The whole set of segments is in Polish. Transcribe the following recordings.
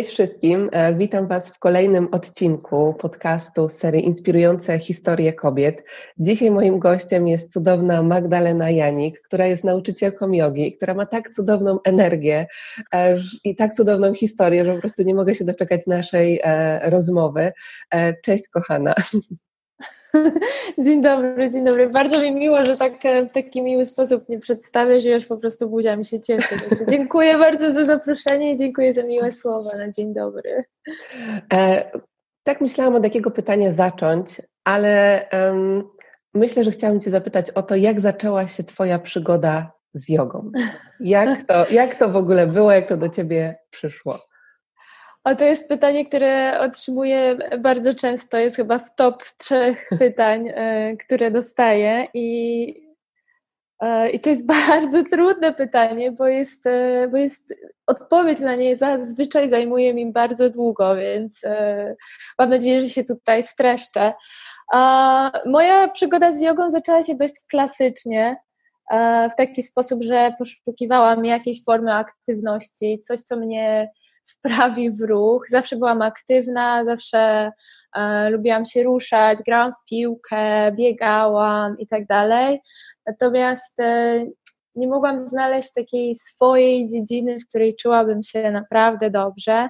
Cześć wszystkim, e, witam Was w kolejnym odcinku podcastu serii Inspirujące historie kobiet. Dzisiaj moim gościem jest cudowna Magdalena Janik, która jest nauczycielką jogi, która ma tak cudowną energię e, i tak cudowną historię, że po prostu nie mogę się doczekać naszej e, rozmowy. Cześć kochana. Dzień dobry, dzień dobry. Bardzo mi miło, że tak, w taki miły sposób mnie przedstawiasz że już po prostu buzia mi się cieszy. dziękuję bardzo za zaproszenie i dziękuję za miłe słowa na dzień dobry. E, tak myślałam od jakiego pytania zacząć, ale um, myślę, że chciałam Cię zapytać o to, jak zaczęła się Twoja przygoda z jogą? Jak to, jak to w ogóle było, jak to do Ciebie przyszło? O, to jest pytanie, które otrzymuję bardzo często. Jest chyba w top trzech pytań, e, które dostaję. I, e, I to jest bardzo trudne pytanie, bo jest, e, bo jest odpowiedź na nie zazwyczaj zajmuje mi bardzo długo, więc mam nadzieję, że się tutaj streszczę. A moja przygoda z jogą zaczęła się dość klasycznie w taki sposób, że poszukiwałam jakiejś formy aktywności, coś, co mnie wprawi w ruch. Zawsze byłam aktywna, zawsze e, lubiłam się ruszać, grałam w piłkę, biegałam i tak dalej. Natomiast e, nie mogłam znaleźć takiej swojej dziedziny, w której czułabym się naprawdę dobrze.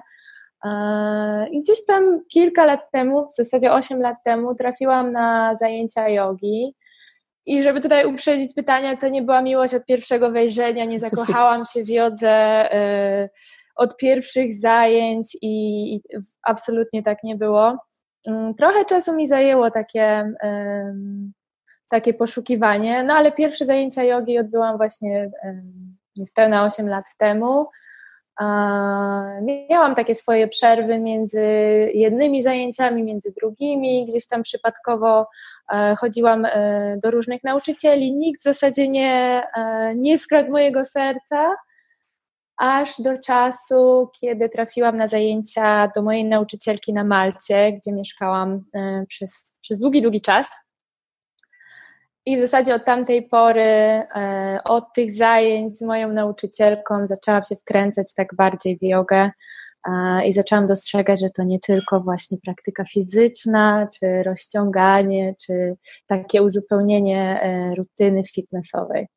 E, I gdzieś tam kilka lat temu, w zasadzie 8 lat temu, trafiłam na zajęcia jogi. I żeby tutaj uprzedzić pytanie, to nie była miłość od pierwszego wejrzenia, nie zakochałam się w jodze. E, od pierwszych zajęć i, i absolutnie tak nie było. Mm, trochę czasu mi zajęło takie, takie poszukiwanie, no ale pierwsze zajęcia jogi odbyłam właśnie niespełna 8 lat temu. Miałam takie swoje przerwy między jednymi zajęciami, między drugimi. Gdzieś tam przypadkowo e, chodziłam e, do różnych nauczycieli. Nikt w zasadzie nie, e, nie skradł mojego serca aż do czasu, kiedy trafiłam na zajęcia do mojej nauczycielki na Malcie, gdzie mieszkałam e, przez, przez długi, długi czas. I w zasadzie od tamtej pory, e, od tych zajęć z moją nauczycielką, zaczęłam się wkręcać tak bardziej w jogę i zaczęłam dostrzegać, że to nie tylko właśnie praktyka fizyczna, czy rozciąganie, czy takie uzupełnienie rutyny fitnessowej.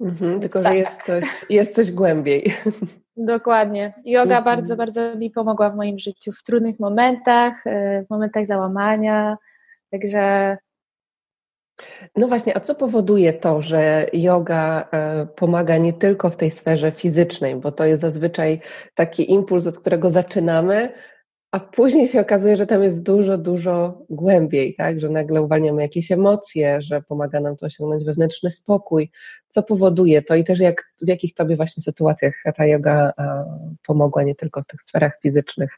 Mhm, tylko, tak. że jest coś, jest coś głębiej. Dokładnie. Yoga mhm. bardzo, bardzo mi pomogła w moim życiu w trudnych momentach, e, w momentach załamania. Także. No właśnie, a co powoduje to, że yoga e, pomaga nie tylko w tej sferze fizycznej, bo to jest zazwyczaj taki impuls, od którego zaczynamy, a później się okazuje, że tam jest dużo, dużo głębiej, tak? że nagle uwalniamy jakieś emocje, że pomaga nam to osiągnąć wewnętrzny spokój. Co powoduje to i też jak, w jakich tobie właśnie sytuacjach ta yoga pomogła, nie tylko w tych sferach fizycznych?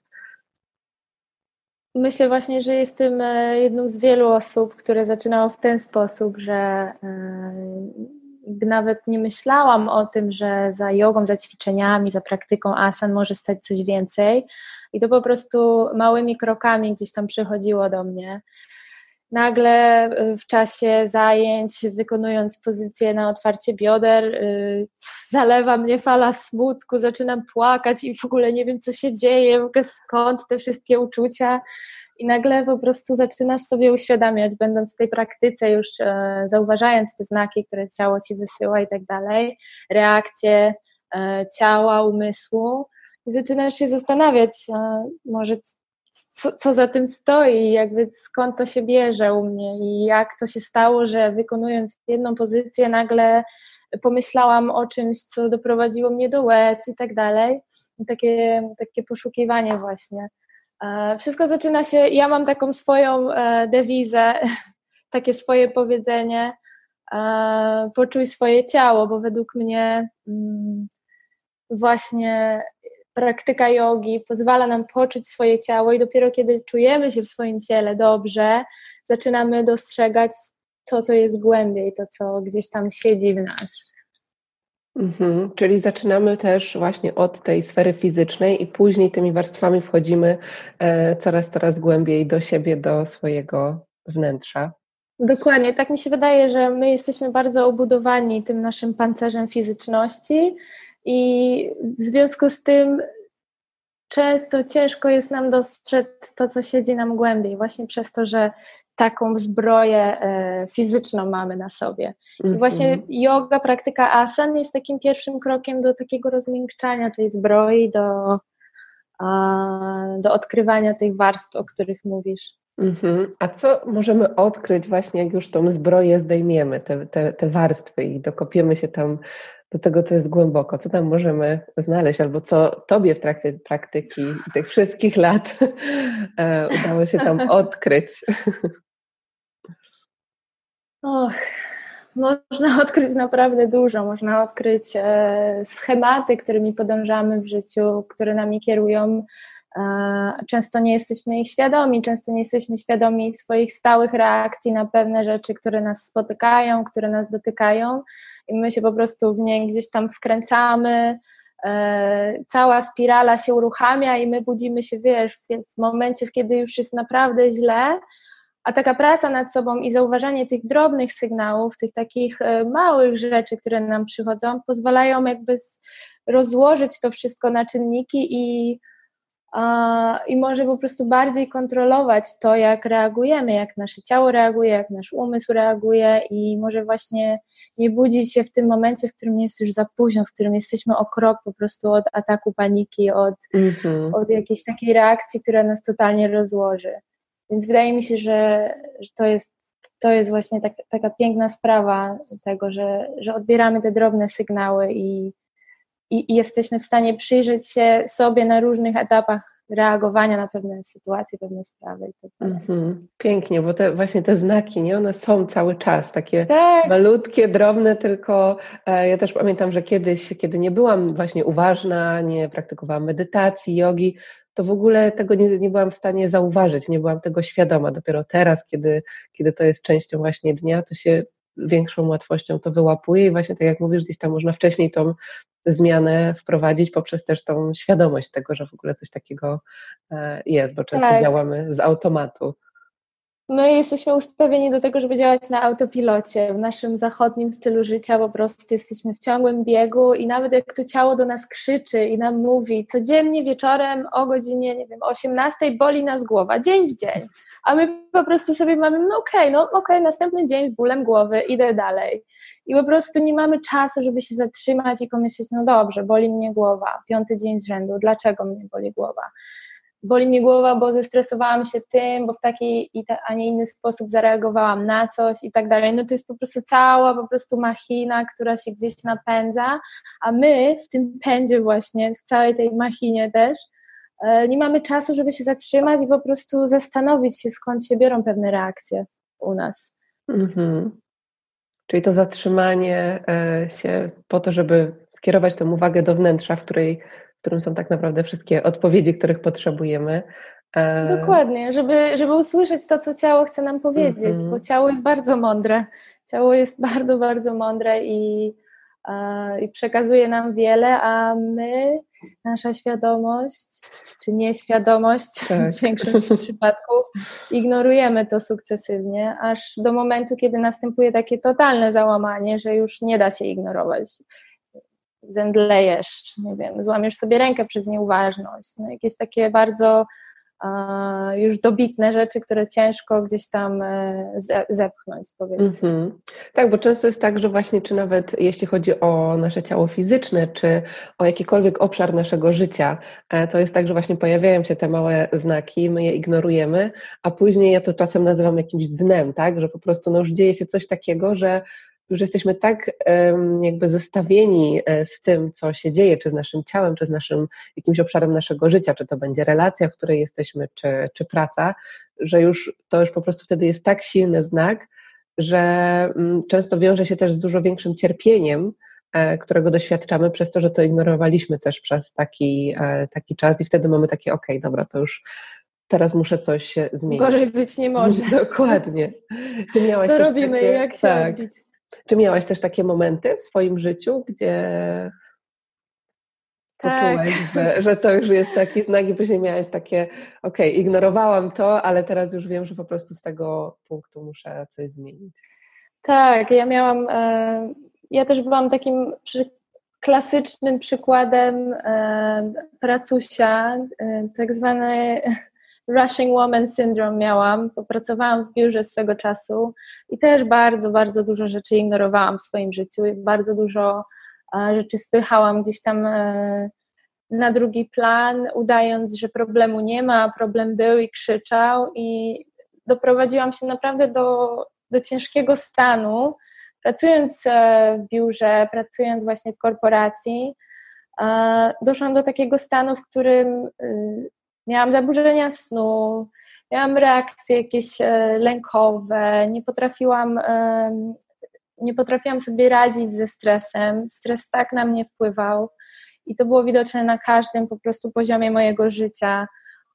Myślę właśnie, że jestem e, jedną z wielu osób, które zaczynało w ten sposób, że nawet nie myślałam o tym, że za jogą, za ćwiczeniami, za praktyką asan może stać coś więcej. I to po prostu małymi krokami gdzieś tam przychodziło do mnie. Nagle y, w czasie zajęć, wykonując pozycję na otwarcie bioder, y, zalewa mnie fala smutku, zaczynam płakać i w ogóle nie wiem, co się dzieje, w ogóle skąd te wszystkie uczucia i nagle po prostu zaczynasz sobie uświadamiać, będąc w tej praktyce, już e, zauważając te znaki, które ciało ci wysyła i tak dalej, reakcje e, ciała, umysłu, i zaczynasz się zastanawiać, e, może co, co za tym stoi, jakby skąd to się bierze u mnie i jak to się stało, że wykonując jedną pozycję nagle pomyślałam o czymś, co doprowadziło mnie do łez i tak dalej. I takie, takie poszukiwanie właśnie. E, wszystko zaczyna się, ja mam taką swoją e, dewizę, takie swoje powiedzenie, e, poczuj swoje ciało, bo według mnie mm, właśnie praktyka jogi pozwala nam poczuć swoje ciało i dopiero kiedy czujemy się w swoim ciele dobrze, zaczynamy dostrzegać to, co jest głębiej, to, co gdzieś tam siedzi w nas. Mhm, czyli zaczynamy też właśnie od tej sfery fizycznej i później tymi warstwami wchodzimy e, coraz, coraz głębiej do siebie, do swojego wnętrza. Dokładnie, tak mi się wydaje, że my jesteśmy bardzo obudowani tym naszym pancerzem fizyczności i w związku z tym często ciężko jest nam dostrzec to, co siedzi nam głębiej, właśnie przez to, że taką zbroję e, fizyczną mamy na sobie. I mhm. właśnie yoga, praktyka asan jest takim pierwszym krokiem do takiego rozmiękczania tej zbroi, do, do odkrywania tych warstw, o których mówisz. Mhm. A co możemy odkryć właśnie, jak już tą zbroję zdejmiemy, te, te, te warstwy i dokopiemy się tam do tego, co jest głęboko, co tam możemy znaleźć, albo co Tobie w trakcie praktyki tych wszystkich lat e, udało się tam odkryć? Och, można odkryć naprawdę dużo. Można odkryć e, schematy, którymi podążamy w życiu, które nami kierują. E, często nie jesteśmy ich świadomi, często nie jesteśmy świadomi swoich stałych reakcji na pewne rzeczy, które nas spotykają, które nas dotykają, i my się po prostu w nie gdzieś tam wkręcamy. E, cała spirala się uruchamia, i my budzimy się, wiesz, w momencie, kiedy już jest naprawdę źle a taka praca nad sobą i zauważanie tych drobnych sygnałów, tych takich e, małych rzeczy, które nam przychodzą, pozwalają jakby rozłożyć to wszystko na czynniki i, i może po prostu bardziej kontrolować to, jak reagujemy, jak nasze ciało reaguje, jak nasz umysł reaguje i może właśnie nie budzić się w tym momencie, w którym jest już za późno, w którym jesteśmy o krok po prostu od ataku paniki, od, mm -hmm. od jakiejś takiej reakcji, która nas totalnie rozłoży. Więc wydaje mi się, że, że to jest to jest właśnie tak, taka piękna sprawa tego, że, że odbieramy te drobne sygnały i, i, i, jesteśmy w stanie przyjrzeć się sobie na różnych etapach reagowania na pewne sytuacje, pewne sprawy. Tak mm-hmm. Pięknie, bo te właśnie te znaki, nie, one są cały czas, takie tak. malutkie, drobne, tylko e, ja też pamiętam, że kiedyś, kiedy nie byłam właśnie uważna, nie praktykowałam medytacji, jogi, to w ogóle tego nie, nie byłam w stanie zauważyć, nie byłam tego świadoma. Dopiero teraz, kiedy, kiedy to jest częścią właśnie dnia, to się większą łatwością to wyłapuje i właśnie tak jak mówisz, gdzieś tam można wcześniej tą zmianę wprowadzić poprzez też tą świadomość tego, że w ogóle coś takiego e, jest, bo często tak. działamy z automatu. My jesteśmy ustawieni do tego, żeby działać na autopilocie. W naszym zachodnim stylu życia po prostu jesteśmy w ciągłym biegu i nawet jak to ciało do nas krzyczy i nam mówi codziennie wieczorem o godzinie, nie wiem, 18 boli nas głowa, dzień w dzień, a my po prostu sobie mamy, no okej, okay, no okej, okay, następny dzień z bólem głowy, idę dalej. I po prostu nie mamy czasu, żeby się zatrzymać i pomyśleć, no dobrze, boli mnie głowa, piąty dzień z rzędu, dlaczego mnie boli głowa? Boli mnie głowa, bo zestresowałam się tym, bo w taki, a nie inny sposób zareagowałam na coś i tak dalej. No to jest po prostu cała po prostu machina, która się gdzieś napędza, a my w tym pędzie właśnie, w całej tej machinie też, e, nie mamy czasu, żeby się zatrzymać i po prostu zastanowić się, skąd się biorą pewne reakcje u nas. Mhm. Czyli to zatrzymanie e, się po to, żeby skierować tę uwagę do wnętrza, w której którym są tak naprawdę wszystkie odpowiedzi, których potrzebujemy. E, Dokładnie, żeby, żeby usłyszeć to, co ciało chce nam powiedzieć, mm -hmm. bo ciało jest bardzo mądre. Ciało jest bardzo, bardzo mądre i, i przekazuje nam wiele, a my, nasza świadomość, czy nieświadomość tak. w większości przypadków, ignorujemy to sukcesywnie, aż do momentu, kiedy następuje takie totalne załamanie, że już nie da się ignorować zemdlejesz, nie wiem, złamiesz sobie rękę przez nieuważność, no, jakieś takie bardzo uh, już dobitne rzeczy, które ciężko gdzieś tam e, zepchnąć, powiedzmy. Mm-hmm. Tak, bo często jest tak, że właśnie czy nawet jeśli chodzi o nasze ciało fizyczne, czy o jakikolwiek obszar naszego życia, e, to jest tak, że właśnie pojawiają się te małe znaki, my je ignorujemy, a później ja to czasem nazywam jakimś dnem, tak, że po prostu no już dzieje się coś takiego, że już jesteśmy tak jakby zestawieni e, z tym, co się dzieje, czy z naszym ciałem, czy z naszym jakimś obszarem naszego życia, czy to będzie relacja, w której jesteśmy, czy, czy praca, że już to już po prostu wtedy jest tak silny znak, że mm, często wiąże się też z dużo większym cierpieniem, e, którego doświadczamy przez to, że to ignorowaliśmy też przez taki, e, taki czas i wtedy mamy takie, ok, dobra, to już teraz muszę coś zmienić. Gorzej być nie może. Dokładnie. Ty Co robimy, takie, jak się tak, robić? Czy miałaś też takie momenty w swoim życiu, gdzie tak. poczułaś, że, że to już jest taki znak i później miałaś takie, okej, okay, ignorowałam to, ale teraz już wiem, że po prostu z tego punktu muszę coś zmienić. Tak, ja miałam, e, ja też byłam takim klasycznym przykładem pracusia, tak zwany rushing woman syndrome miałam. Popracowałam w biurze swego czasu i też bardzo, bardzo dużo rzeczy ignorowałam w swoim życiu. Bardzo dużo rzeczy spychałam gdzieś tam e, na drugi plan, udając, że problemu nie ma, problem był i krzyczał i doprowadziłam się naprawdę do, do ciężkiego stanu, pracując e, w biurze, pracując właśnie w korporacji, doszłam do takiego stanu, w którym y, miałam zaburzenia snu, miałam reakcje jakieś e, lękowe, nie potrafiłam, nie potrafiłam sobie radzić ze stresem. Stres tak na mnie wpływał i to było widoczne na każdym po prostu poziomie mojego życia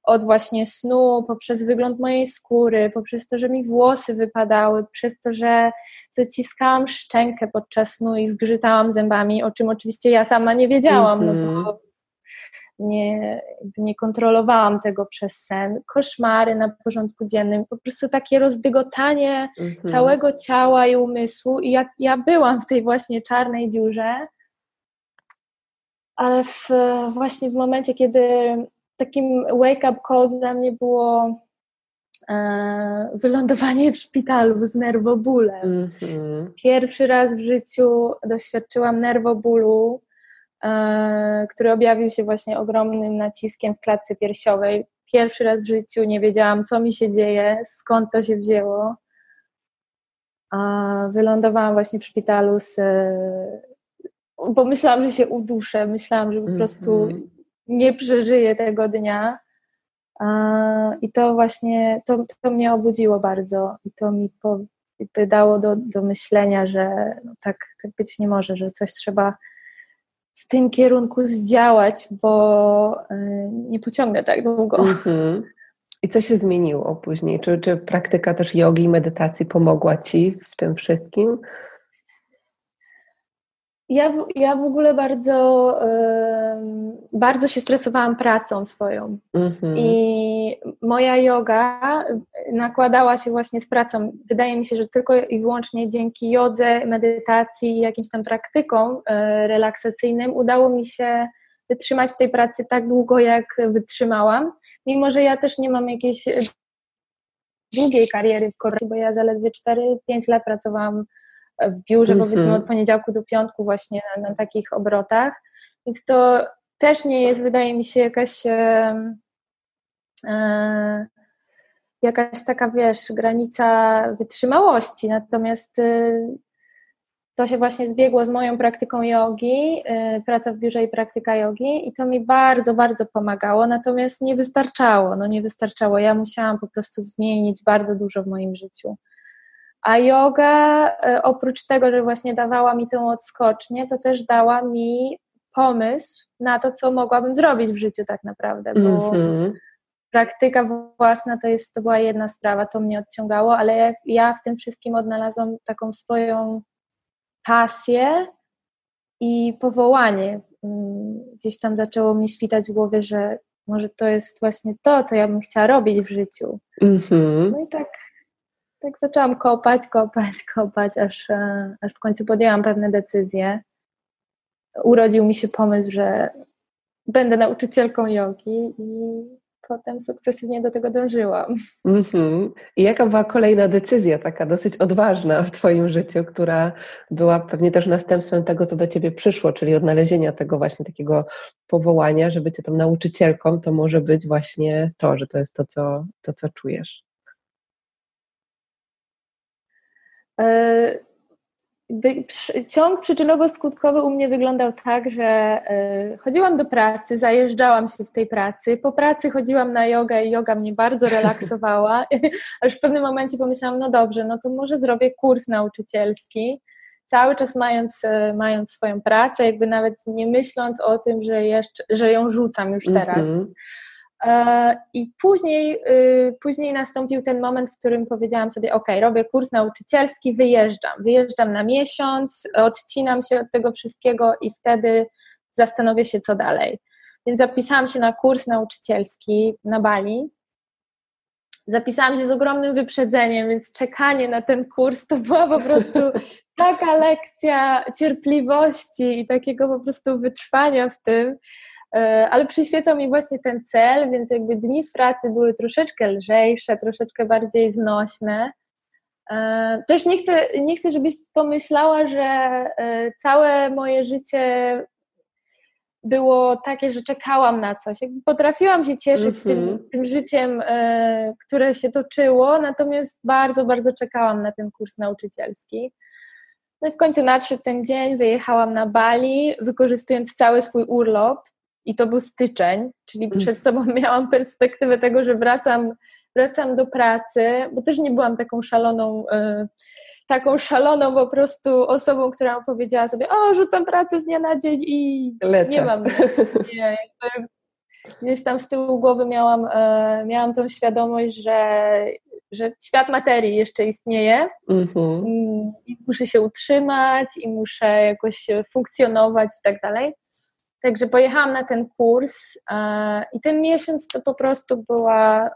od właśnie snu, poprzez wygląd mojej skóry, poprzez to, że mi włosy wypadały, przez to, że zaciskałam szczękę podczas snu i zgrzytałam zębami, o czym oczywiście ja sama nie wiedziałam, mm -hmm. no bo mhm. Nie, nie kontrolowałam tego przez sen. Koszmary na porządku dziennym, po prostu takie rozdygotanie -hmm. całego ciała i umysłu i ja, ja byłam w tej właśnie czarnej dziurze, ale w, właśnie w momencie, kiedy takim wake-up call dla mnie było e, wylądowanie w szpitalu z nerwobólem. Mm -hmm. Pierwszy raz w życiu doświadczyłam nerwobólu, który objawił się właśnie ogromnym naciskiem w klatce piersiowej. Pierwszy raz w życiu nie wiedziałam, co mi się dzieje, skąd to się wzięło. A wylądowałam właśnie w szpitalu z, bo myślałam, że się uduszę, myślałam, że po prostu mm nie przeżyję tego dnia. I to właśnie, to, to mnie obudziło bardzo i to mi po, dało do, do myślenia, że no tak, tak być nie może, że coś trzeba w tym kierunku zdziałać, bo y, nie pociągnę tak długo. Mm-hmm. I co się zmieniło później? Czy, czy praktyka też jogi i medytacji pomogła Ci w tym wszystkim? Ja, w, ja w ogóle bardzo, bardzo się stresowałam pracą swoją. Mm-hmm. I moja yoga nakładała się właśnie z pracą. Wydaje mi się, że tylko i wyłącznie dzięki jodze, medytacji i jakimś tam praktykom y, relaksacyjnym udało mi się wytrzymać w tej pracy tak długo, jak wytrzymałam. Mimo, że ja też nie mam jakiejś długiej kariery w korporacji, bo ja zaledwie 4-5 lat pracowałam w biurze, mm -hmm. powiedzmy od poniedziałku do piątku właśnie na, na, takich obrotach, więc to też nie jest, wydaje mi się, jakaś e, e, jakaś taka, wiesz, granica wytrzymałości, natomiast e, to się właśnie zbiegło z moją praktyką jogi, e, praca w biurze i praktyka jogi i to mi bardzo, bardzo pomagało, natomiast nie wystarczało, no nie wystarczało, ja musiałam po prostu zmienić bardzo dużo w moim życiu. A yoga, e, oprócz tego, że właśnie dawała mi tę odskocznię, to też dała mi pomysł na to, co mogłabym zrobić w życiu tak naprawdę, bo mm-hmm. praktyka własna to, jest, to była jedna sprawa, to mnie odciągało, ale ja w tym wszystkim odnalazłam taką swoją pasję i powołanie. Mm, gdzieś tam zaczęło mi świtać w głowie, że może to jest właśnie to, co ja bym chciała robić w życiu. Mm-hmm. No i tak tak zaczęłam kopać, kopać, kopać, aż, e, aż w końcu podjęłam pewne decyzje. Urodził mi się pomysł, że będę nauczycielką jogi i potem sukcesywnie do tego dążyłam. Mm-hmm. I jaka była kolejna decyzja, taka dosyć odważna w Twoim życiu, która była pewnie też następstwem tego, co do Ciebie przyszło, czyli odnalezienia tego właśnie takiego powołania, że bycie tą nauczycielką to może być właśnie to, że to jest to, co, to, co czujesz. E, ciąg przyczynowo-skutkowy u mnie wyglądał tak, że e, chodziłam do pracy, zajeżdżałam się w tej pracy. Po pracy chodziłam na jogę i yoga mnie bardzo relaksowała. Aż w pewnym momencie pomyślałam, no dobrze, no to może zrobię kurs nauczycielski. Cały czas mając, e, mając swoją pracę, jakby nawet nie myśląc o tym, że, jeszcze, że ją rzucam już teraz. Mm -hmm. E, I później, y, później nastąpił ten moment, w którym powiedziałam sobie: OK, robię kurs nauczycielski, wyjeżdżam. Wyjeżdżam na miesiąc, odcinam się od tego wszystkiego i wtedy zastanowię się, co dalej. Więc zapisałam się na kurs nauczycielski na Bali. zapisałam się z ogromnym wyprzedzeniem, więc czekanie na ten kurs to była po prostu taka lekcja cierpliwości i takiego po prostu wytrwania w tym, ale przyświecał mi właśnie ten cel, więc jakby dni w pracy były troszeczkę lżejsze, troszeczkę bardziej znośne. E, też nie chcę, nie chcę, żebyś pomyślała, że e, całe moje życie było takie, że czekałam na coś. Jakby potrafiłam się cieszyć mm-hmm. tym, mhm. tym, życiem, e, które się toczyło, natomiast bardzo, bardzo czekałam na ten kurs nauczycielski. No i w końcu nadszedł ten dzień, wyjechałam na Bali, wykorzystując cały swój urlop i to był styczeń, czyli mm. przed sobą miałam perspektywę tego, że wracam, wracam do pracy, bo też nie byłam taką szaloną e, taką szaloną po prostu osobą, która powiedziała sobie, o, rzucam pracę z dnia na dzień i Lecę. nie mam. Nie, gdzieś tam z tyłu głowy miałam, e, miałam tą świadomość, że, że świat materii jeszcze istnieje mm-hmm. i muszę się utrzymać i muszę jakoś funkcjonować i tak dalej. Także pojechałam na ten kurs e, i ten miesiąc to po prostu była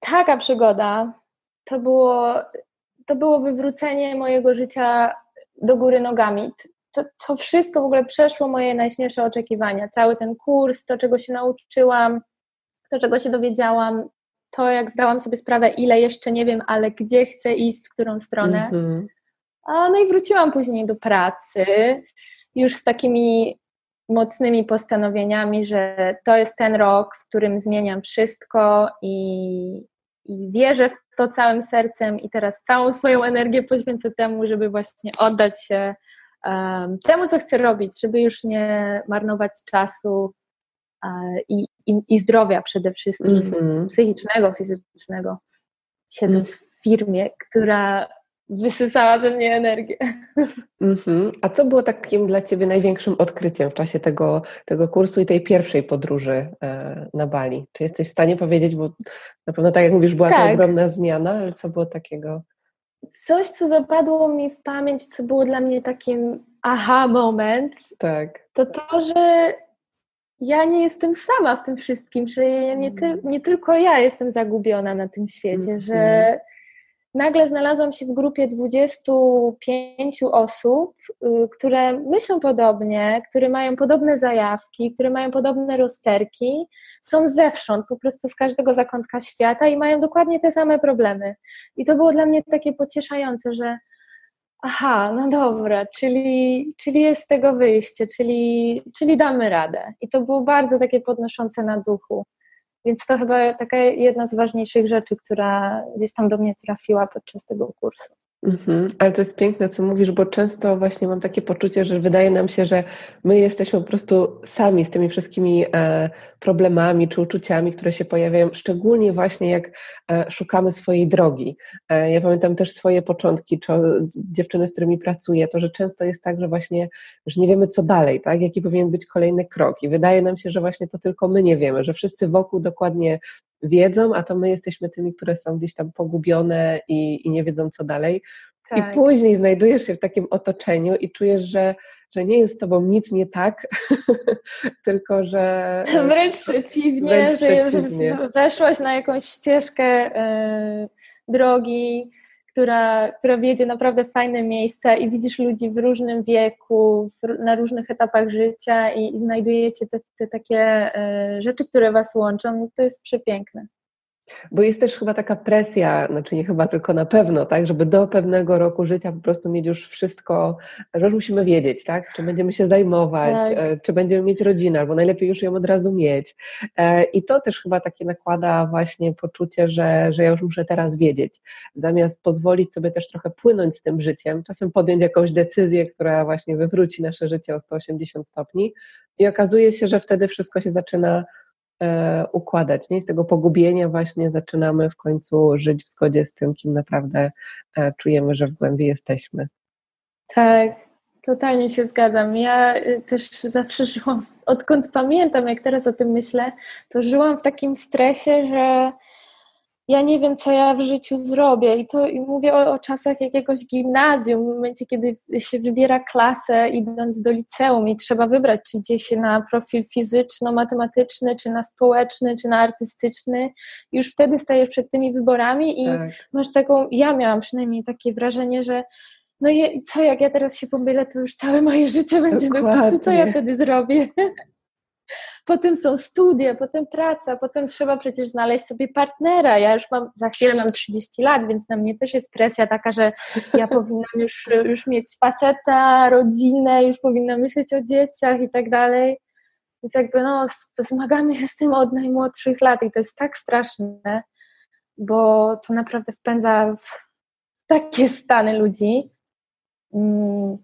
taka przygoda. To było to było wywrócenie mojego życia do góry nogami. To, to wszystko w ogóle przeszło moje najśmielsze oczekiwania. Cały ten kurs, to czego się nauczyłam, to czego się dowiedziałam, to jak zdałam sobie sprawę, ile jeszcze nie wiem, ale gdzie chcę iść, w którą stronę. Mm-hmm. A, no i wróciłam później do pracy, już z takimi mocnymi postanowieniami, że to jest ten rok, w którym zmieniam wszystko i, i wierzę w to całym sercem i teraz całą swoją energię poświęcę temu, żeby właśnie oddać się um, temu, co chcę robić, żeby już nie marnować czasu uh, i, i, i, zdrowia przede wszystkim, mm -hmm. psychicznego, fizycznego, siedząc mm. w firmie, która wysysała ze mnie energię. Mm-hmm. A co było takim dla Ciebie największym odkryciem w czasie tego, tego kursu i tej pierwszej podróży e, na Bali? Czy jesteś w stanie powiedzieć, bo na pewno tak jak mówisz, była tak. to ogromna zmiana, ale co było takiego? Coś, co zapadło mi w pamięć, co było dla mnie takim aha moment, tak. to to, że ja nie jestem sama w tym wszystkim, że ja nie, ty, mm. nie tylko ja jestem zagubiona na tym świecie, mm-hmm. że nagle znalazłam się w grupie 25 osób, y, które myślą podobnie, które mają podobne zajawki, które mają podobne rozterki, są zewsząd, po prostu z każdego zakątka świata i mają dokładnie te same problemy. I to było dla mnie takie pocieszające, że aha, no dobra, czyli, czyli jest z tego wyjście, czyli, czyli damy radę. I to było bardzo takie podnoszące na duchu. Więc to chyba taka jedna z ważniejszych rzeczy, która gdzieś tam do mnie trafiła podczas tego kursu. Mhm, ale to jest piękne, co mówisz, bo często właśnie mam takie poczucie, że wydaje nam się, że my jesteśmy po prostu sami z tymi wszystkimi e, problemami czy uczuciami, które się pojawiają, szczególnie właśnie jak e, szukamy swojej drogi. E, ja pamiętam też swoje początki, czy dziewczyny, z którymi pracuję, to że często jest tak, że właśnie, że nie wiemy co dalej, tak? jaki powinien być kolejny krok i wydaje nam się, że właśnie to tylko my nie wiemy, że wszyscy wokół dokładnie wiedzą, a to my jesteśmy tymi, które są gdzieś tam pogubione i, i nie wiedzą co dalej. Tak. I później znajdujesz się w takim otoczeniu i czujesz, że, że nie jest z tobą nic nie tak, tylko że. Wręcz przeciwnie, wręcz że, przeciwnie. że weszłaś na jakąś ścieżkę y, drogi, która, która wiedzie naprawdę w fajne miejsca i widzisz ludzi w różnym wieku, w, na różnych etapach życia i, i znajdujecie te, te takie y, rzeczy, które was łączą, to jest przepiękne. Bo jest też chyba taka presja, znaczy nie chyba, tylko na pewno, tak, żeby do pewnego roku życia po prostu mieć już wszystko, że już musimy wiedzieć, tak, czy będziemy się zajmować, tak. E, czy będziemy mieć rodzinę, albo najlepiej już ją od razu mieć. E, I to też chyba takie nakłada właśnie poczucie, że, że ja już muszę teraz wiedzieć, zamiast pozwolić sobie też trochę płynąć z tym życiem, czasem podjąć jakąś decyzję, która właśnie wywróci nasze życie o 180 stopni i okazuje się, że wtedy wszystko się zaczyna układać. Nie? Z tego pogubienia właśnie zaczynamy w końcu żyć w zgodzie z tym, kim naprawdę e, czujemy, że w głębi jesteśmy. Tak, totalnie się zgadzam. Ja y, też zawsze żyłam, odkąd pamiętam, jak teraz o tym myślę, to żyłam w takim stresie, że ja nie wiem, co ja w życiu zrobię. I to i mówię o, o, czasach jakiegoś gimnazjum, w momencie, kiedy się wybiera klasę idąc do liceum i trzeba wybrać, czy idzie się na profil fizyczno-matematyczny, czy na społeczny, czy na artystyczny. Już wtedy stajesz przed tymi wyborami i tak. masz taką, ja miałam przynajmniej takie wrażenie, że no i co, jak ja teraz się pomylę, to już całe moje życie będzie Dokładnie. do co ja wtedy zrobię? potem są studia, potem praca, potem trzeba przecież znaleźć sobie partnera. Ja już mam, za chwilę mam 30 lat, więc na mnie też jest presja taka, że ja powinnam już, już mieć faceta, rodzinę, już powinnam myśleć o dzieciach i tak dalej. Więc jakby no, zmagamy się z tym od najmłodszych lat i to jest tak straszne, bo to naprawdę wpędza w takie stany ludzi. Mm,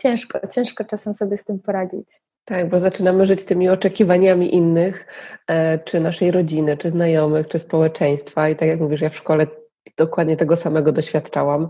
ciężko, ciężko czasem sobie z tym poradzić. Tak, bo zaczynamy żyć tymi oczekiwaniami innych, e, czy naszej rodziny, czy znajomych, czy społeczeństwa. I tak jak mówisz, ja w szkole dokładnie tego samego doświadczałam.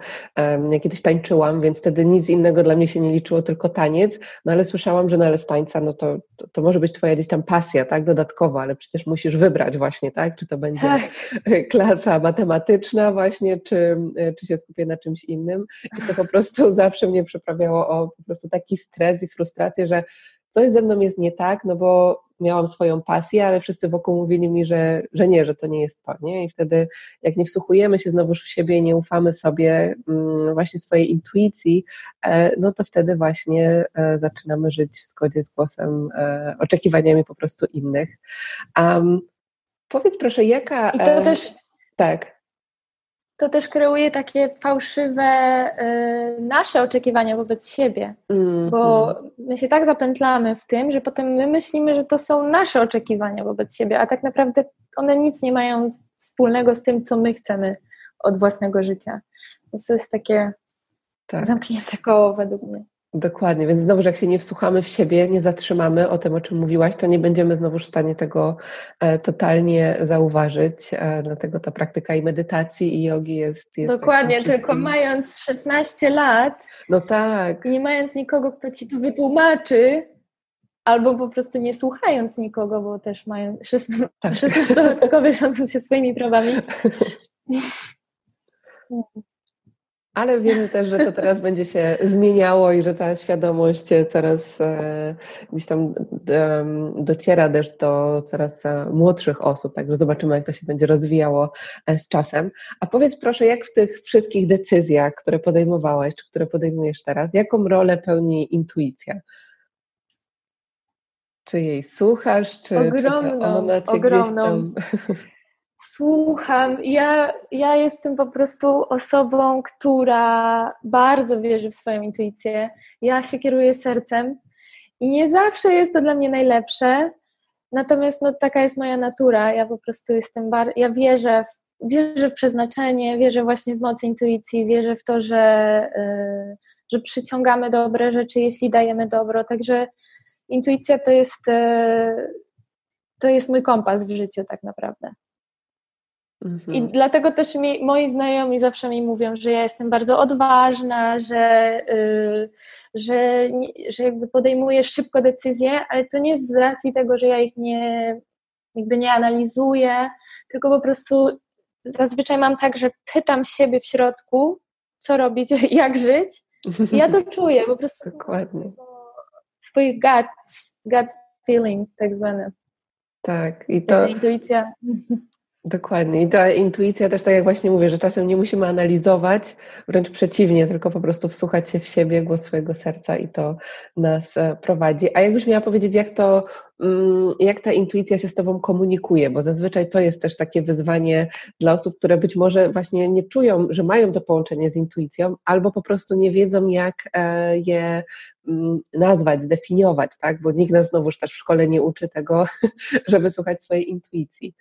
Ja kiedyś tańczyłam, więc wtedy nic innego dla mnie się nie liczyło, tylko taniec, no ale słyszałam, że no ale z tańca, no to, to, to, może być twoja gdzieś tam pasja, tak, dodatkowa, ale przecież musisz wybrać właśnie, tak, czy to będzie tak. klasa matematyczna właśnie, czy, czy się skupię na czymś innym i to po prostu zawsze mnie przyprawiało o po prostu taki stres i frustrację, że coś ze mną jest nie tak, no bo miałam swoją pasję, ale wszyscy wokół mówili mi, że, że nie, że to nie jest to, nie? I wtedy jak nie wsłuchujemy się znowuż w siebie nie ufamy sobie mm, właśnie swojej intuicji, e, no to wtedy właśnie e, zaczynamy żyć w zgodzie z głosem, e, oczekiwaniami po prostu innych. Um, powiedz proszę, jaka... I to też... Tak to też kreuje takie fałszywe y, nasze oczekiwania wobec siebie, mm, bo my się tak zapętlamy w tym, że potem my myślimy, że to są nasze oczekiwania wobec siebie, a tak naprawdę one nic nie mają wspólnego z tym, co my chcemy od własnego życia. Więc to jest takie tak. zamknięte koło według mnie. Dokładnie, więc znowu, jak się nie wsłuchamy w siebie, nie zatrzymamy o tym, o czym mówiłaś, to nie będziemy znowu w stanie tego e, totalnie zauważyć. E, dlatego ta praktyka i medytacji i jogi jest. jest Dokładnie, tylko mając 16 lat. No tak. Nie mając nikogo, kto ci to wytłumaczy, albo po prostu nie słuchając nikogo, bo też mają 16-latkowie tak. rządzą się swoimi prawami. Ale wiemy też, że to teraz będzie się zmieniało i że ta świadomość coraz e, gdzieś tam dociera też do coraz e, młodszych osób, także zobaczymy, jak to się będzie rozwijało e, z czasem. A powiedz proszę, jak w tych wszystkich decyzjach, które podejmowałaś, czy które podejmujesz teraz, jaką rolę pełni intuicja? Czy jej słuchasz, czy, ogromną, czy ona cię ogromną. gdzieś tam... Słucham. Ja, ja jestem po prostu osobą, która bardzo wierzy w swoją intuicję. Ja się kieruję sercem i nie zawsze jest to dla mnie najlepsze. Natomiast no, taka jest moja natura. Ja po prostu jestem bar- ja wierzę w, wierzę w przeznaczenie, wierzę właśnie w moc intuicji, wierzę w to, że, yy, że przyciągamy dobre rzeczy, jeśli dajemy dobro. Także intuicja to jest, yy, to jest mój kompas w życiu tak naprawdę. Mhm. I dlatego też mi, moi znajomi zawsze mi mówią, że ja jestem bardzo odważna, że, yy, że, że jakby podejmuję szybko decyzje, ale to nie jest z racji tego, że ja ich nie, jakby nie analizuję, tylko po prostu zazwyczaj mam tak, że pytam siebie w środku, co robić, jak żyć. I ja to czuję, po prostu. Dokładnie. Swój gut, gut feeling, tak zwany. Tak, i to. Intuicja. Dokładnie. I ta intuicja też, tak jak właśnie mówię, że czasem nie musimy analizować, wręcz przeciwnie, tylko po prostu wsłuchać się w siebie, głos swojego serca i to nas e, prowadzi. A jakbyś miała powiedzieć, jak to, mm, jak ta intuicja się z Tobą komunikuje, bo zazwyczaj to jest też takie wyzwanie dla osób, które być może właśnie nie czują, że mają to połączenie z intuicją, albo po prostu nie wiedzą, jak e, je mm, nazwać, zdefiniować, tak? Bo nikt nas znowuż też w szkole nie uczy tego, żeby słuchać swojej intuicji.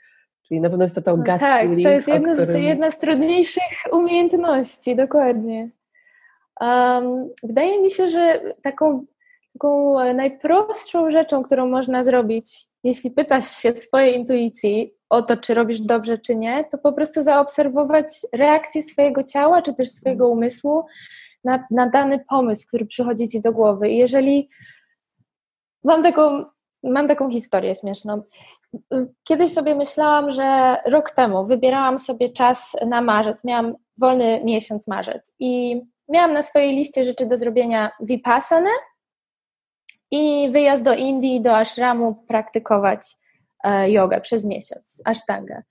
Czyli na pewno jest to to no gut Tak, feeling, to jest jedna, którym... z, jedna z trudniejszych umiejętności, dokładnie. Um, wydaje mi się, że taką, taką najprostszą rzeczą, którą można zrobić, jeśli pytasz się swojej intuicji o to, czy robisz dobrze, czy nie, to po prostu zaobserwować reakcję swojego ciała, czy też swojego umysłu na, na dany pomysł, który przychodzi ci do głowy. I jeżeli mam taką mam taką historię śmieszną. Kiedyś sobie myślałam, że rok temu wybierałam sobie czas na marzec, miałam wolny miesiąc marzec i miałam na swojej liście rzeczy do zrobienia vipassana i wyjazd do Indii, do ashramu praktykować e, jogę przez miesiąc, ashtanga.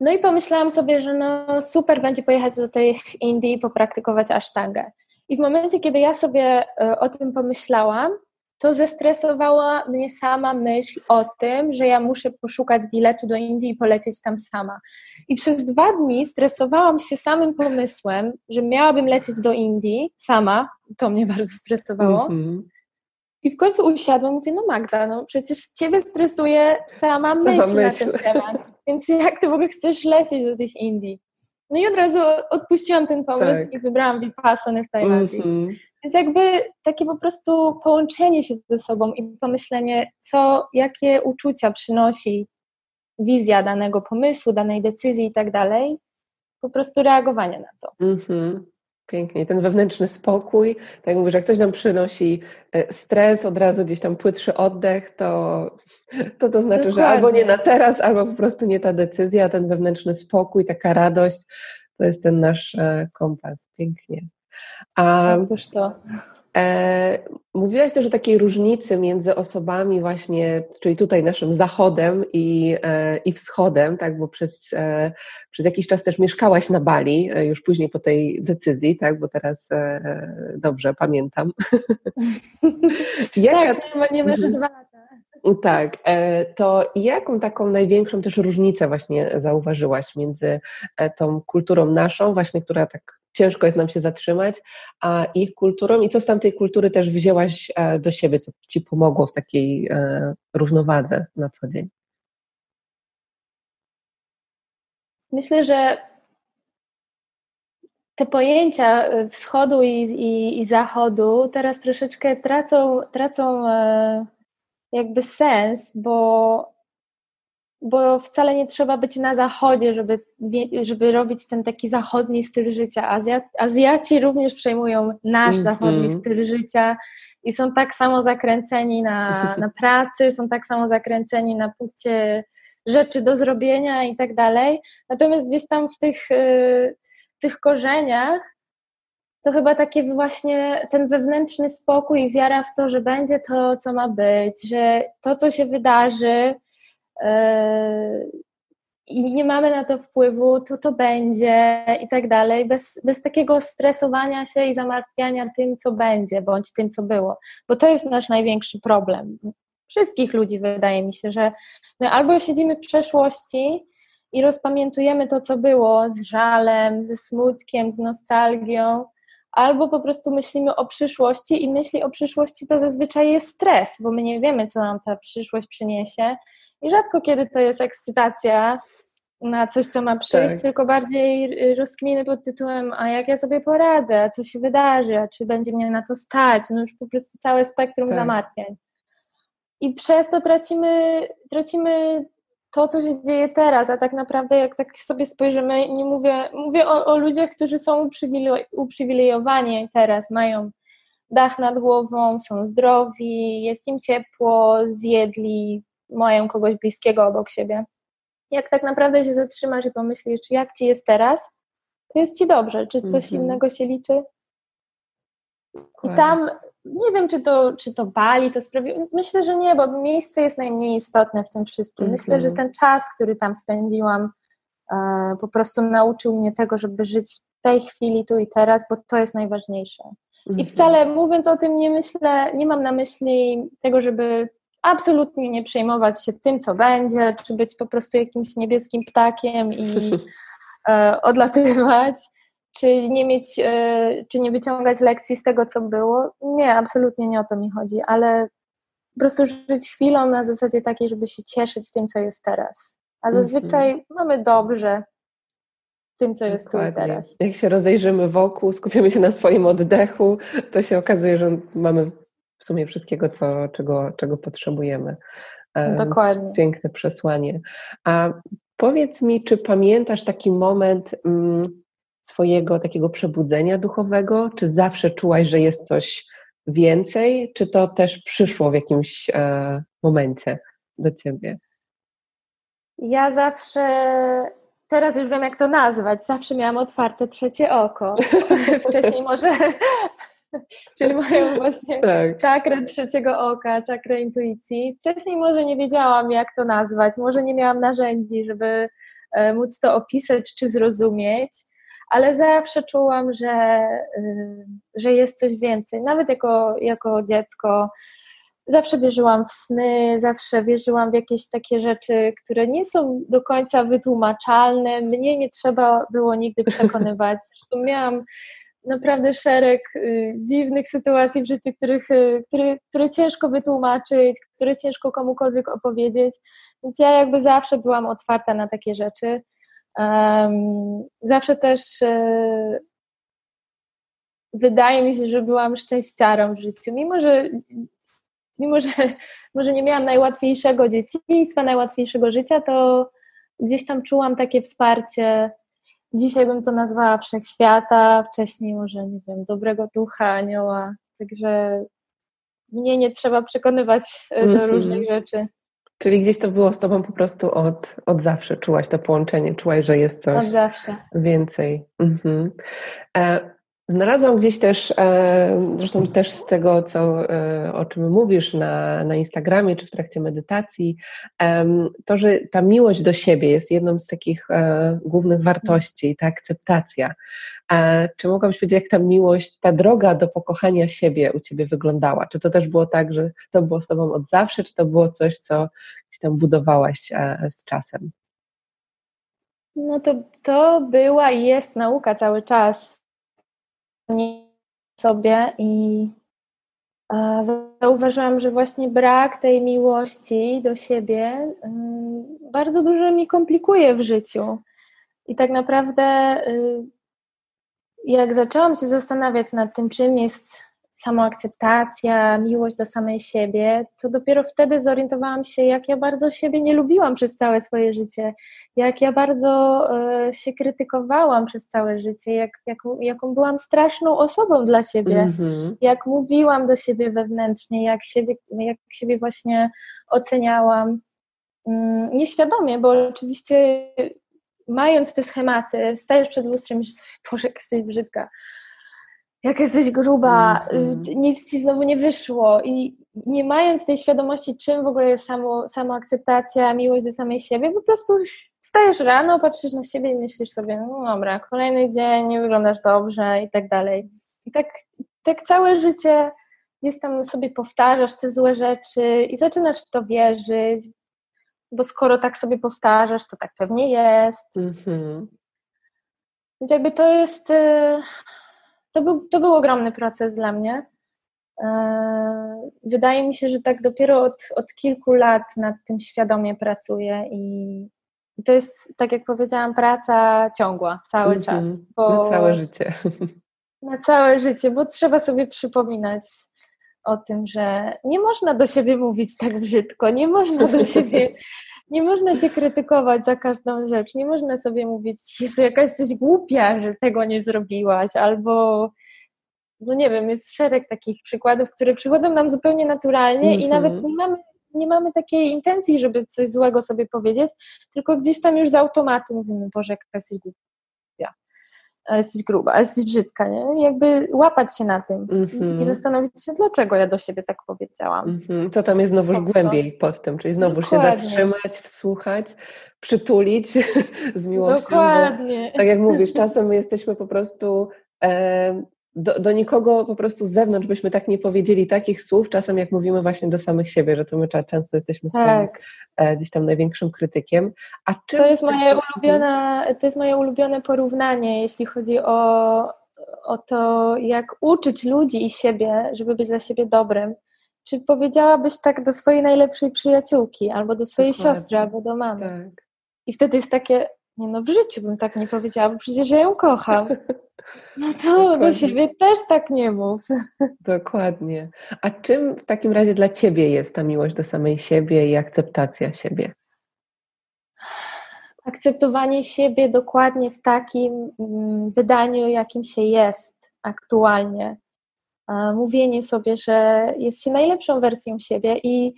No i pomyślałam sobie, że no super będzie pojechać do tej Indii i popraktykować ashtangę. I w momencie, kiedy ja sobie e, o tym pomyślałam, to zestresowała mnie sama myśl o tym, że ja muszę poszukać biletu do Indii i polecieć tam sama. I przez dwa dni stresowałam się samym pomysłem, że miałabym lecieć do Indii sama. To mnie bardzo stresowało. Mm -hmm. I w końcu usiadłam i mówię, no Magda, no przecież ciebie stresuje sama myśl, myśl. na ten temat, więc jak ty w ogóle chcesz lecieć do tych Indii? No i od razu odpuściłam ten pomysł tak. i wybrałam Vipassana w Tajlandii. Mm -hmm. Więc jakby takie po prostu połączenie się ze sobą i pomyślenie, co, jakie uczucia przynosi wizja danego pomysłu, danej decyzji i tak dalej, po prostu reagowanie na to. Mm -hmm. Pięknie. Ten wewnętrzny spokój, tak jak mówisz, jak ktoś nam przynosi e, stres, od razu gdzieś tam płytszy oddech, to to, to znaczy, Dokładnie. że albo nie na teraz, albo po prostu nie ta decyzja, ten wewnętrzny spokój, taka radość, to jest ten nasz e, kompas. Pięknie. A, Otóż to. E, mówiłaś też o takiej różnicy między osobami właśnie, czyli tutaj naszym zachodem i, e, i wschodem, tak, bo przez, e, przez jakiś czas też mieszkałaś na Bali, e, już później po tej decyzji, tak, bo teraz e, dobrze pamiętam. Jaka... Tak, ma, nie ma dwa lata. Tak, e, to jaką taką największą też różnicę właśnie zauważyłaś między tą kulturą naszą, właśnie, która tak ciężko jest nam się zatrzymać, a ich kulturą i co z tamtej kultury też wzięłaś e, do siebie, co Ci pomogło w takiej e, równowadze na co dzień? Myślę, że te pojęcia e, wschodu i, i, i zachodu teraz troszeczkę tracą, tracą jakby sens, bo bo wcale nie trzeba być na zachodzie, żeby, żeby robić ten taki zachodni styl życia. Azjaci również przejmują nasz mm -hmm. zachodni styl życia i są tak samo zakręceni na, na pracy, są tak samo zakręceni na punkcie rzeczy do zrobienia i tak dalej. Natomiast gdzieś tam w tych, y, w tych korzeniach to chyba takie właśnie ten wewnętrzny spokój i wiara w to, że będzie to, co ma być, że to, co się wydarzy, i nie mamy na to wpływu, to to będzie i tak dalej, bez, bez takiego stresowania się i zamartwiania tym, co będzie, bądź tym, co było. Bo to jest nasz największy problem. Wszystkich ludzi wydaje mi się, że my albo siedzimy w przeszłości i rozpamiętujemy to, co było z żalem, ze smutkiem, z nostalgią, albo po prostu myślimy o przyszłości i myśli o przyszłości to zazwyczaj jest stres, bo my nie wiemy, co nam ta przyszłość przyniesie i rzadko kiedy to jest ekscytacja na coś, co ma przyjść, tak. tylko bardziej rozkminy pod tytułem, a jak ja sobie poradzę, a co się wydarzy, a czy będzie mnie na to stać, no już po prostu całe spektrum tak. zamartwiań. I przez to tracimy, tracimy to, co się dzieje teraz, a tak naprawdę jak tak sobie spojrzymy, nie mówię, mówię o, o ludziach, którzy są uprzywilejowani teraz, mają dach nad głową, są zdrowi, jest im ciepło, zjedli, mają kogoś bliskiego obok siebie. Jak tak naprawdę się zatrzymasz i pomyślisz, czy jak ci jest teraz, to jest ci dobrze, czy coś mm -hmm. innego się liczy. I tam nie wiem, czy to, czy to bali, to sprawi. Myślę, że nie, bo miejsce jest najmniej istotne w tym wszystkim. Mm -hmm. Myślę, że ten czas, który tam spędziłam, e, po prostu nauczył mnie tego, żeby żyć w tej chwili, tu i teraz, bo to jest najważniejsze. I mhm. wcale mówiąc o tym, nie myślę, nie mam na myśli tego, żeby absolutnie nie przejmować się tym, co będzie, czy być po prostu jakimś niebieskim ptakiem i e, odlatywać, czy nie mieć, e, czy nie wyciągać lekcji z tego, co było. Nie, absolutnie nie o to mi chodzi, ale po prostu żyć chwilą na zasadzie takiej, żeby się cieszyć tym, co jest teraz. A mhm. zazwyczaj mm -hmm. mamy dobrze tym, co jest Dokładnie. tu i teraz. Jak się rozejrzymy wokół, skupimy się na swoim oddechu, to się okazuje, że mamy w sumie wszystkiego, co, czego, czego potrzebujemy. Dokładnie. Piękne przesłanie. A powiedz mi, czy pamiętasz taki moment mm, swojego takiego przebudzenia duchowego? Czy zawsze czułaś, że jest coś więcej, czy to też przyszło w jakimś e, momencie do ciebie? Ja zawsze, teraz już wiem jak to nazwać, zawsze miałam otwarte trzecie oko. Wcześniej może, czyli mają właśnie tak. czakrę trzeciego oka, czakrę intuicji. Wcześniej może nie wiedziałam jak to nazwać, może nie miałam narzędzi, żeby e, móc to opisać czy zrozumieć ale zawsze czułam, że, y, że jest coś więcej. Nawet jako, jako dziecko zawsze wierzyłam w sny, zawsze wierzyłam w jakieś takie rzeczy, które nie są do końca wytłumaczalne. Mnie nie trzeba było nigdy przekonywać. Zresztą miałam naprawdę szereg y, dziwnych sytuacji w życiu, których, y, które, które ciężko wytłumaczyć, które ciężko komukolwiek opowiedzieć. Więc ja jakby zawsze byłam otwarta na takie rzeczy. Zawsze też e, wydaje mi się, że byłam szczęściarą w życiu, mimo że mimo że może nie miałam najłatwiejszego dzieciństwa, najłatwiejszego życia, to gdzieś tam czułam takie wsparcie. Dzisiaj bym to nazwała wszechświata, wcześniej może, nie wiem, dobrego ducha, anioła. Także mnie nie trzeba przekonywać e, do -hmm. różnych rzeczy. Czyli gdzieś to było z tobą po prostu od, od zawsze, czułaś to połączenie, czułaś, że jest coś więcej. Mhm. E, Znalazłam gdzieś też, e, zresztą też z tego, co, e, o czym mówisz na, na Instagramie czy w trakcie medytacji, to, że ta miłość do siebie jest jedną z takich e, głównych wartości, ta akceptacja. Czy mogłabyś powiedzieć, jak ta miłość, ta droga do pokochania siebie u Ciebie wyglądała? Czy to też było tak, że to było z Tobą od zawsze, czy to było coś, co gdzieś tam budowałaś z czasem? No to, to była i jest nauka cały czas sobie i zauważyłam, że właśnie brak tej miłości do siebie bardzo dużo mi komplikuje w życiu. I tak naprawdę, y, jak zaczęłam się zastanawiać nad tym, czym jest samoakceptacja, miłość do samej siebie, to dopiero wtedy zorientowałam się, jak ja bardzo siebie nie lubiłam przez całe swoje życie, jak ja bardzo e, się krytykowałam przez całe życie, jak, jaką, jaką byłam straszną osobą dla siebie, mm -hmm. jak mówiłam do siebie wewnętrznie, jak siebie, jak siebie właśnie oceniałam. Mm, nieświadomie, bo oczywiście mając te schematy, stajesz przed lustrem i myślisz, Boże, jesteś brzydka jak jesteś gruba, mm -hmm. nic ci znowu nie wyszło i nie mając tej świadomości, czym w ogóle jest samo, samoakceptacja, miłość do samej siebie, po prostu wstajesz rano, patrzysz na siebie i myślisz sobie, no dobra, kolejny dzień, nie wyglądasz dobrze i tak dalej. I tak, tak całe życie gdzieś tam sobie powtarzasz te złe rzeczy i zaczynasz w to wierzyć, bo skoro tak sobie powtarzasz, to tak pewnie jest. Mm -hmm. Więc jakby to jest y, to był, to był ogromny proces dla mnie. E, wydaje mi się, że tak dopiero od, od kilku lat nad tym świadomie pracuję i to jest, tak jak powiedziałam, praca ciągła, cały mm -hmm. czas. Na całe życie. Na całe życie, bo trzeba sobie przypominać o tym, że nie można do siebie mówić tak brzydko, nie można do siebie nie można się krytykować za każdą rzecz. Nie można sobie mówić, Jezu, jaka jesteś głupia, że tego nie zrobiłaś, albo no nie wiem, jest szereg takich przykładów, które przychodzą nam zupełnie naturalnie mm -hmm. i nawet mhm. nie mamy, nie mamy takiej intencji, żeby coś złego sobie powiedzieć, tylko gdzieś tam już z automatu mówimy, Boże, jaka jesteś głupia ale jesteś gruba, ale jesteś brzydka, nie? I jakby łapać się na tym mm -hmm. i mhm. zastanowić się, dlaczego ja do siebie tak powiedziałam. Mm -hmm. Co tam jest znowuż głębiej pod tym, czyli znowu się zatrzymać, wsłuchać, przytulić z miłością. Dokładnie. Bo, tak jak mówisz, czasem my jesteśmy po prostu e, do, do nikogo po prostu z zewnątrz byśmy tak nie powiedzieli takich słów, czasem jak mówimy właśnie do samych siebie, że to my często jesteśmy tak. swoim e, gdzieś tam największym krytykiem. A to, jest moje ulubione, to jest moje ulubione porównanie, jeśli chodzi o, o to, jak uczyć ludzi i siebie, żeby być dla siebie dobrym. Czy powiedziałabyś tak do swojej najlepszej przyjaciółki, albo do swojej Dokładnie. siostry, albo do mamy? Tak. I wtedy jest takie, nie no, w życiu bym tak nie powiedziała, bo przecież ja ją kocham. No to Dokładnie. do siebie też tak nie mów. Dokładnie. A czym w takim razie dla Ciebie jest ta miłość do samej siebie i akceptacja siebie? Akceptowanie siebie dokładnie w takim mm, wydaniu, jakim się jest aktualnie. mówienie sobie, że jest się najlepszą wersją siebie i,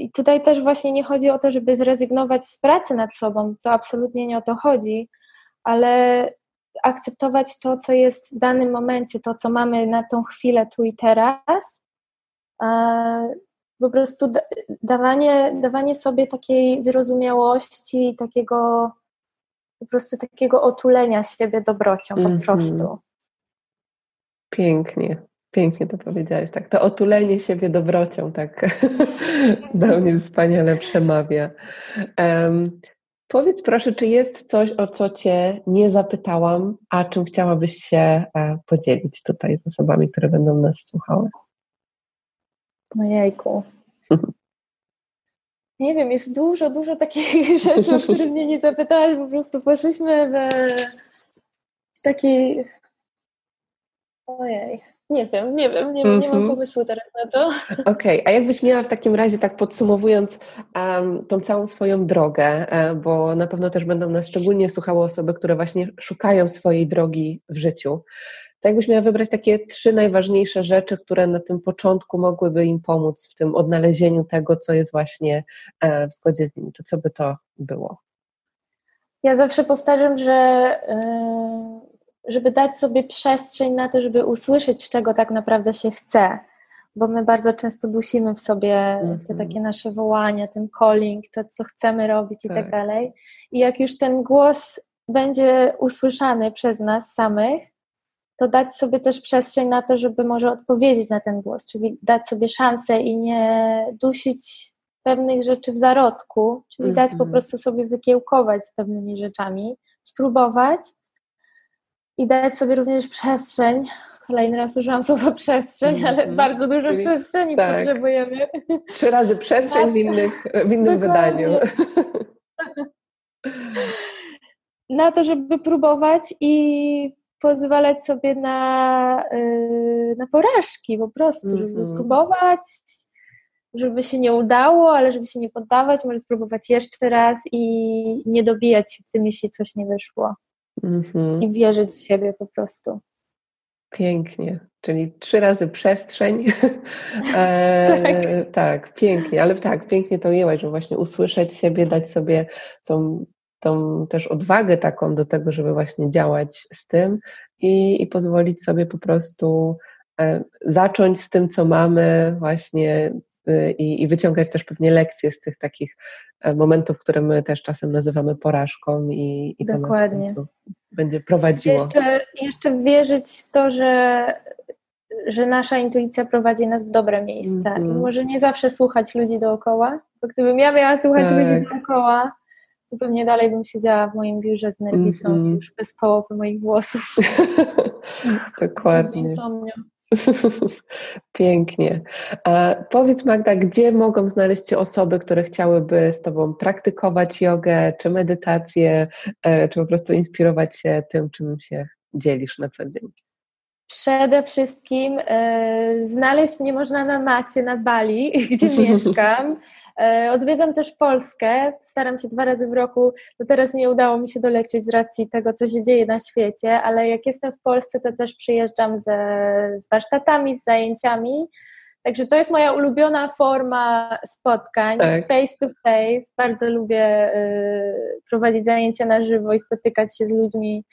i tutaj też właśnie nie chodzi o to, żeby zrezygnować z pracy nad sobą, to absolutnie nie o to chodzi, ale akceptować to, co jest w danym momencie, to, co mamy na tą chwilę tu i teraz. Po prostu dawanie, dawanie sobie takiej wyrozumiałości, takiego po prostu takiego otulenia siebie dobrocią po mm -hmm. prostu. Pięknie, pięknie to powiedziałeś, tak. To otulenie siebie dobrocią, tak do mnie wspaniale przemawia. Um, powiedz proszę, czy jest coś, o co Cię nie zapytałam, a czym chciałabyś się e, podzielić tutaj z osobami, które będą nas słuchały? Ojejku. Nie wiem, jest dużo, dużo takich rzeczy, o które mnie nie zapytałaś, po prostu poszliśmy w taki... Ojej, nie wiem, nie wiem, nie, mm -hmm. nie mam mhm. pomysłu teraz na to. Okej, okay. a jakbyś miała w takim razie, tak podsumowując um, tą całą swoją drogę, um, bo na pewno też będą nas szczególnie słuchały osoby, które właśnie szukają swojej drogi w życiu, to jakbyś miała wybrać takie trzy najważniejsze rzeczy, które na tym początku mogłyby im pomóc w tym odnalezieniu tego, co jest właśnie e, w zgodzie z nimi, to co by to było? Ja zawsze powtarzam, że e, żeby dać sobie przestrzeń na to, żeby usłyszeć, czego tak naprawdę się chce, bo my bardzo często dusimy w sobie mm -hmm. te mhm. takie nasze wołania, ten calling, to co chcemy robić tak. i tak dalej. I jak już ten głos będzie usłyszany przez nas samych, to dać sobie też przestrzeń na to, żeby może odpowiedzieć na ten głos, czyli dać sobie szansę i nie dusić pewnych rzeczy w zarodku, czyli dać po mhm. prostu sobie wykiełkować z pewnymi rzeczami, spróbować i dać sobie również przestrzeń. Kolejny raz użyłam słowa przestrzeń, mm -hmm. ale bardzo dużo czyli, przestrzeni tak. potrzebujemy. Trzy razy przestrzeń w, innych, w innym wydaniu. Na to, żeby próbować i pozwalać sobie na, yy, na porażki po prostu, mm -hmm. żeby mhm. próbować, żeby się nie udało, ale żeby się nie poddawać, może spróbować jeszcze raz i nie dobijać się tym, jeśli coś nie wyszło. -hmm. I wierzyć w siebie po prostu. Pięknie, czyli trzy razy przestrzeń. e, tak. tak, pięknie, ale tak, pięknie to ujęłaś, że właśnie usłyszeć siebie, dać sobie tą tą też odwagę taką do tego, żeby właśnie działać z tym i, i pozwolić sobie po prostu e, zacząć z tym, co mamy, właśnie y, i, i, wyciągać też pewnie lekcje z tych takich e, momentów, które my też czasem nazywamy porażką i, i to Dokładnie. nas będzie prowadziło. Jeszcze, jeszcze wierzyć w to, że, że nasza intuicja prowadzi nas w dobre miejsca. Mm -hmm. Może nie zawsze słuchać ludzi dookoła, bo gdybym ja miała słuchać tak. ludzi dookoła, to pewnie dalej bym siedziała w moim biurze z nerwicą mm -hmm. już bez połowy moich włosów. Dokładnie. Pięknie. Powiedz Magda, gdzie mogą znaleźć się osoby, które chciałyby z Tobą praktykować jogę, czy medytację, e, czy po prostu inspirować się tym, czym się dzielisz na co dzień? Przede wszystkim e, znaleźć mnie można na macie na Bali, gdzie mieszkam. E, odwiedzam też Polskę, staram się dwa razy w roku, no teraz nie udało mi się dolecieć z racji tego, co się dzieje na świecie, ale jak jestem w Polsce, to też przyjeżdżam ze, z warsztatami, z zajęciami. Także to jest moja ulubiona forma spotkań, tak. face to face. Bardzo lubię y, prowadzić zajęcia na żywo i spotykać się z ludźmi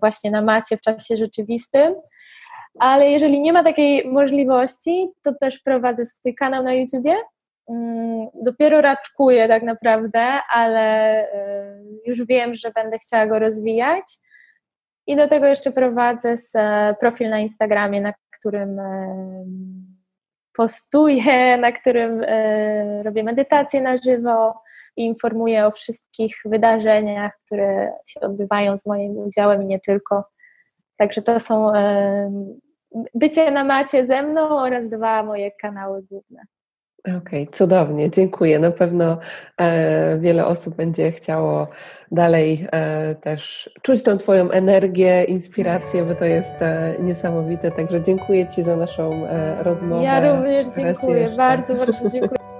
właśnie na macie w czasie rzeczywistym. Ale jeżeli nie ma takiej możliwości, to też prowadzę swój kanał na YouTubie. Mm, dopiero raczkuję tak naprawdę, ale e, już wiem, że będę chciała go rozwijać. I do tego jeszcze prowadzę e, profil na Instagramie, na którym postuję, na którym robię medytację na żywo, i informuję o wszystkich wydarzeniach, które się odbywają z moim udziałem i nie tylko. Także to są bycie na macie ze mną oraz dwa moje kanały główne. Okej, okay, cudownie, dziękuję. Na pewno e, wiele osób będzie chciało dalej e, też czuć tą Twoją energię, inspirację, bo to jest e, niesamowite. Także dziękuję Ci za naszą e, rozmowę. Ja również dziękuję, bardzo, bardzo dziękuję.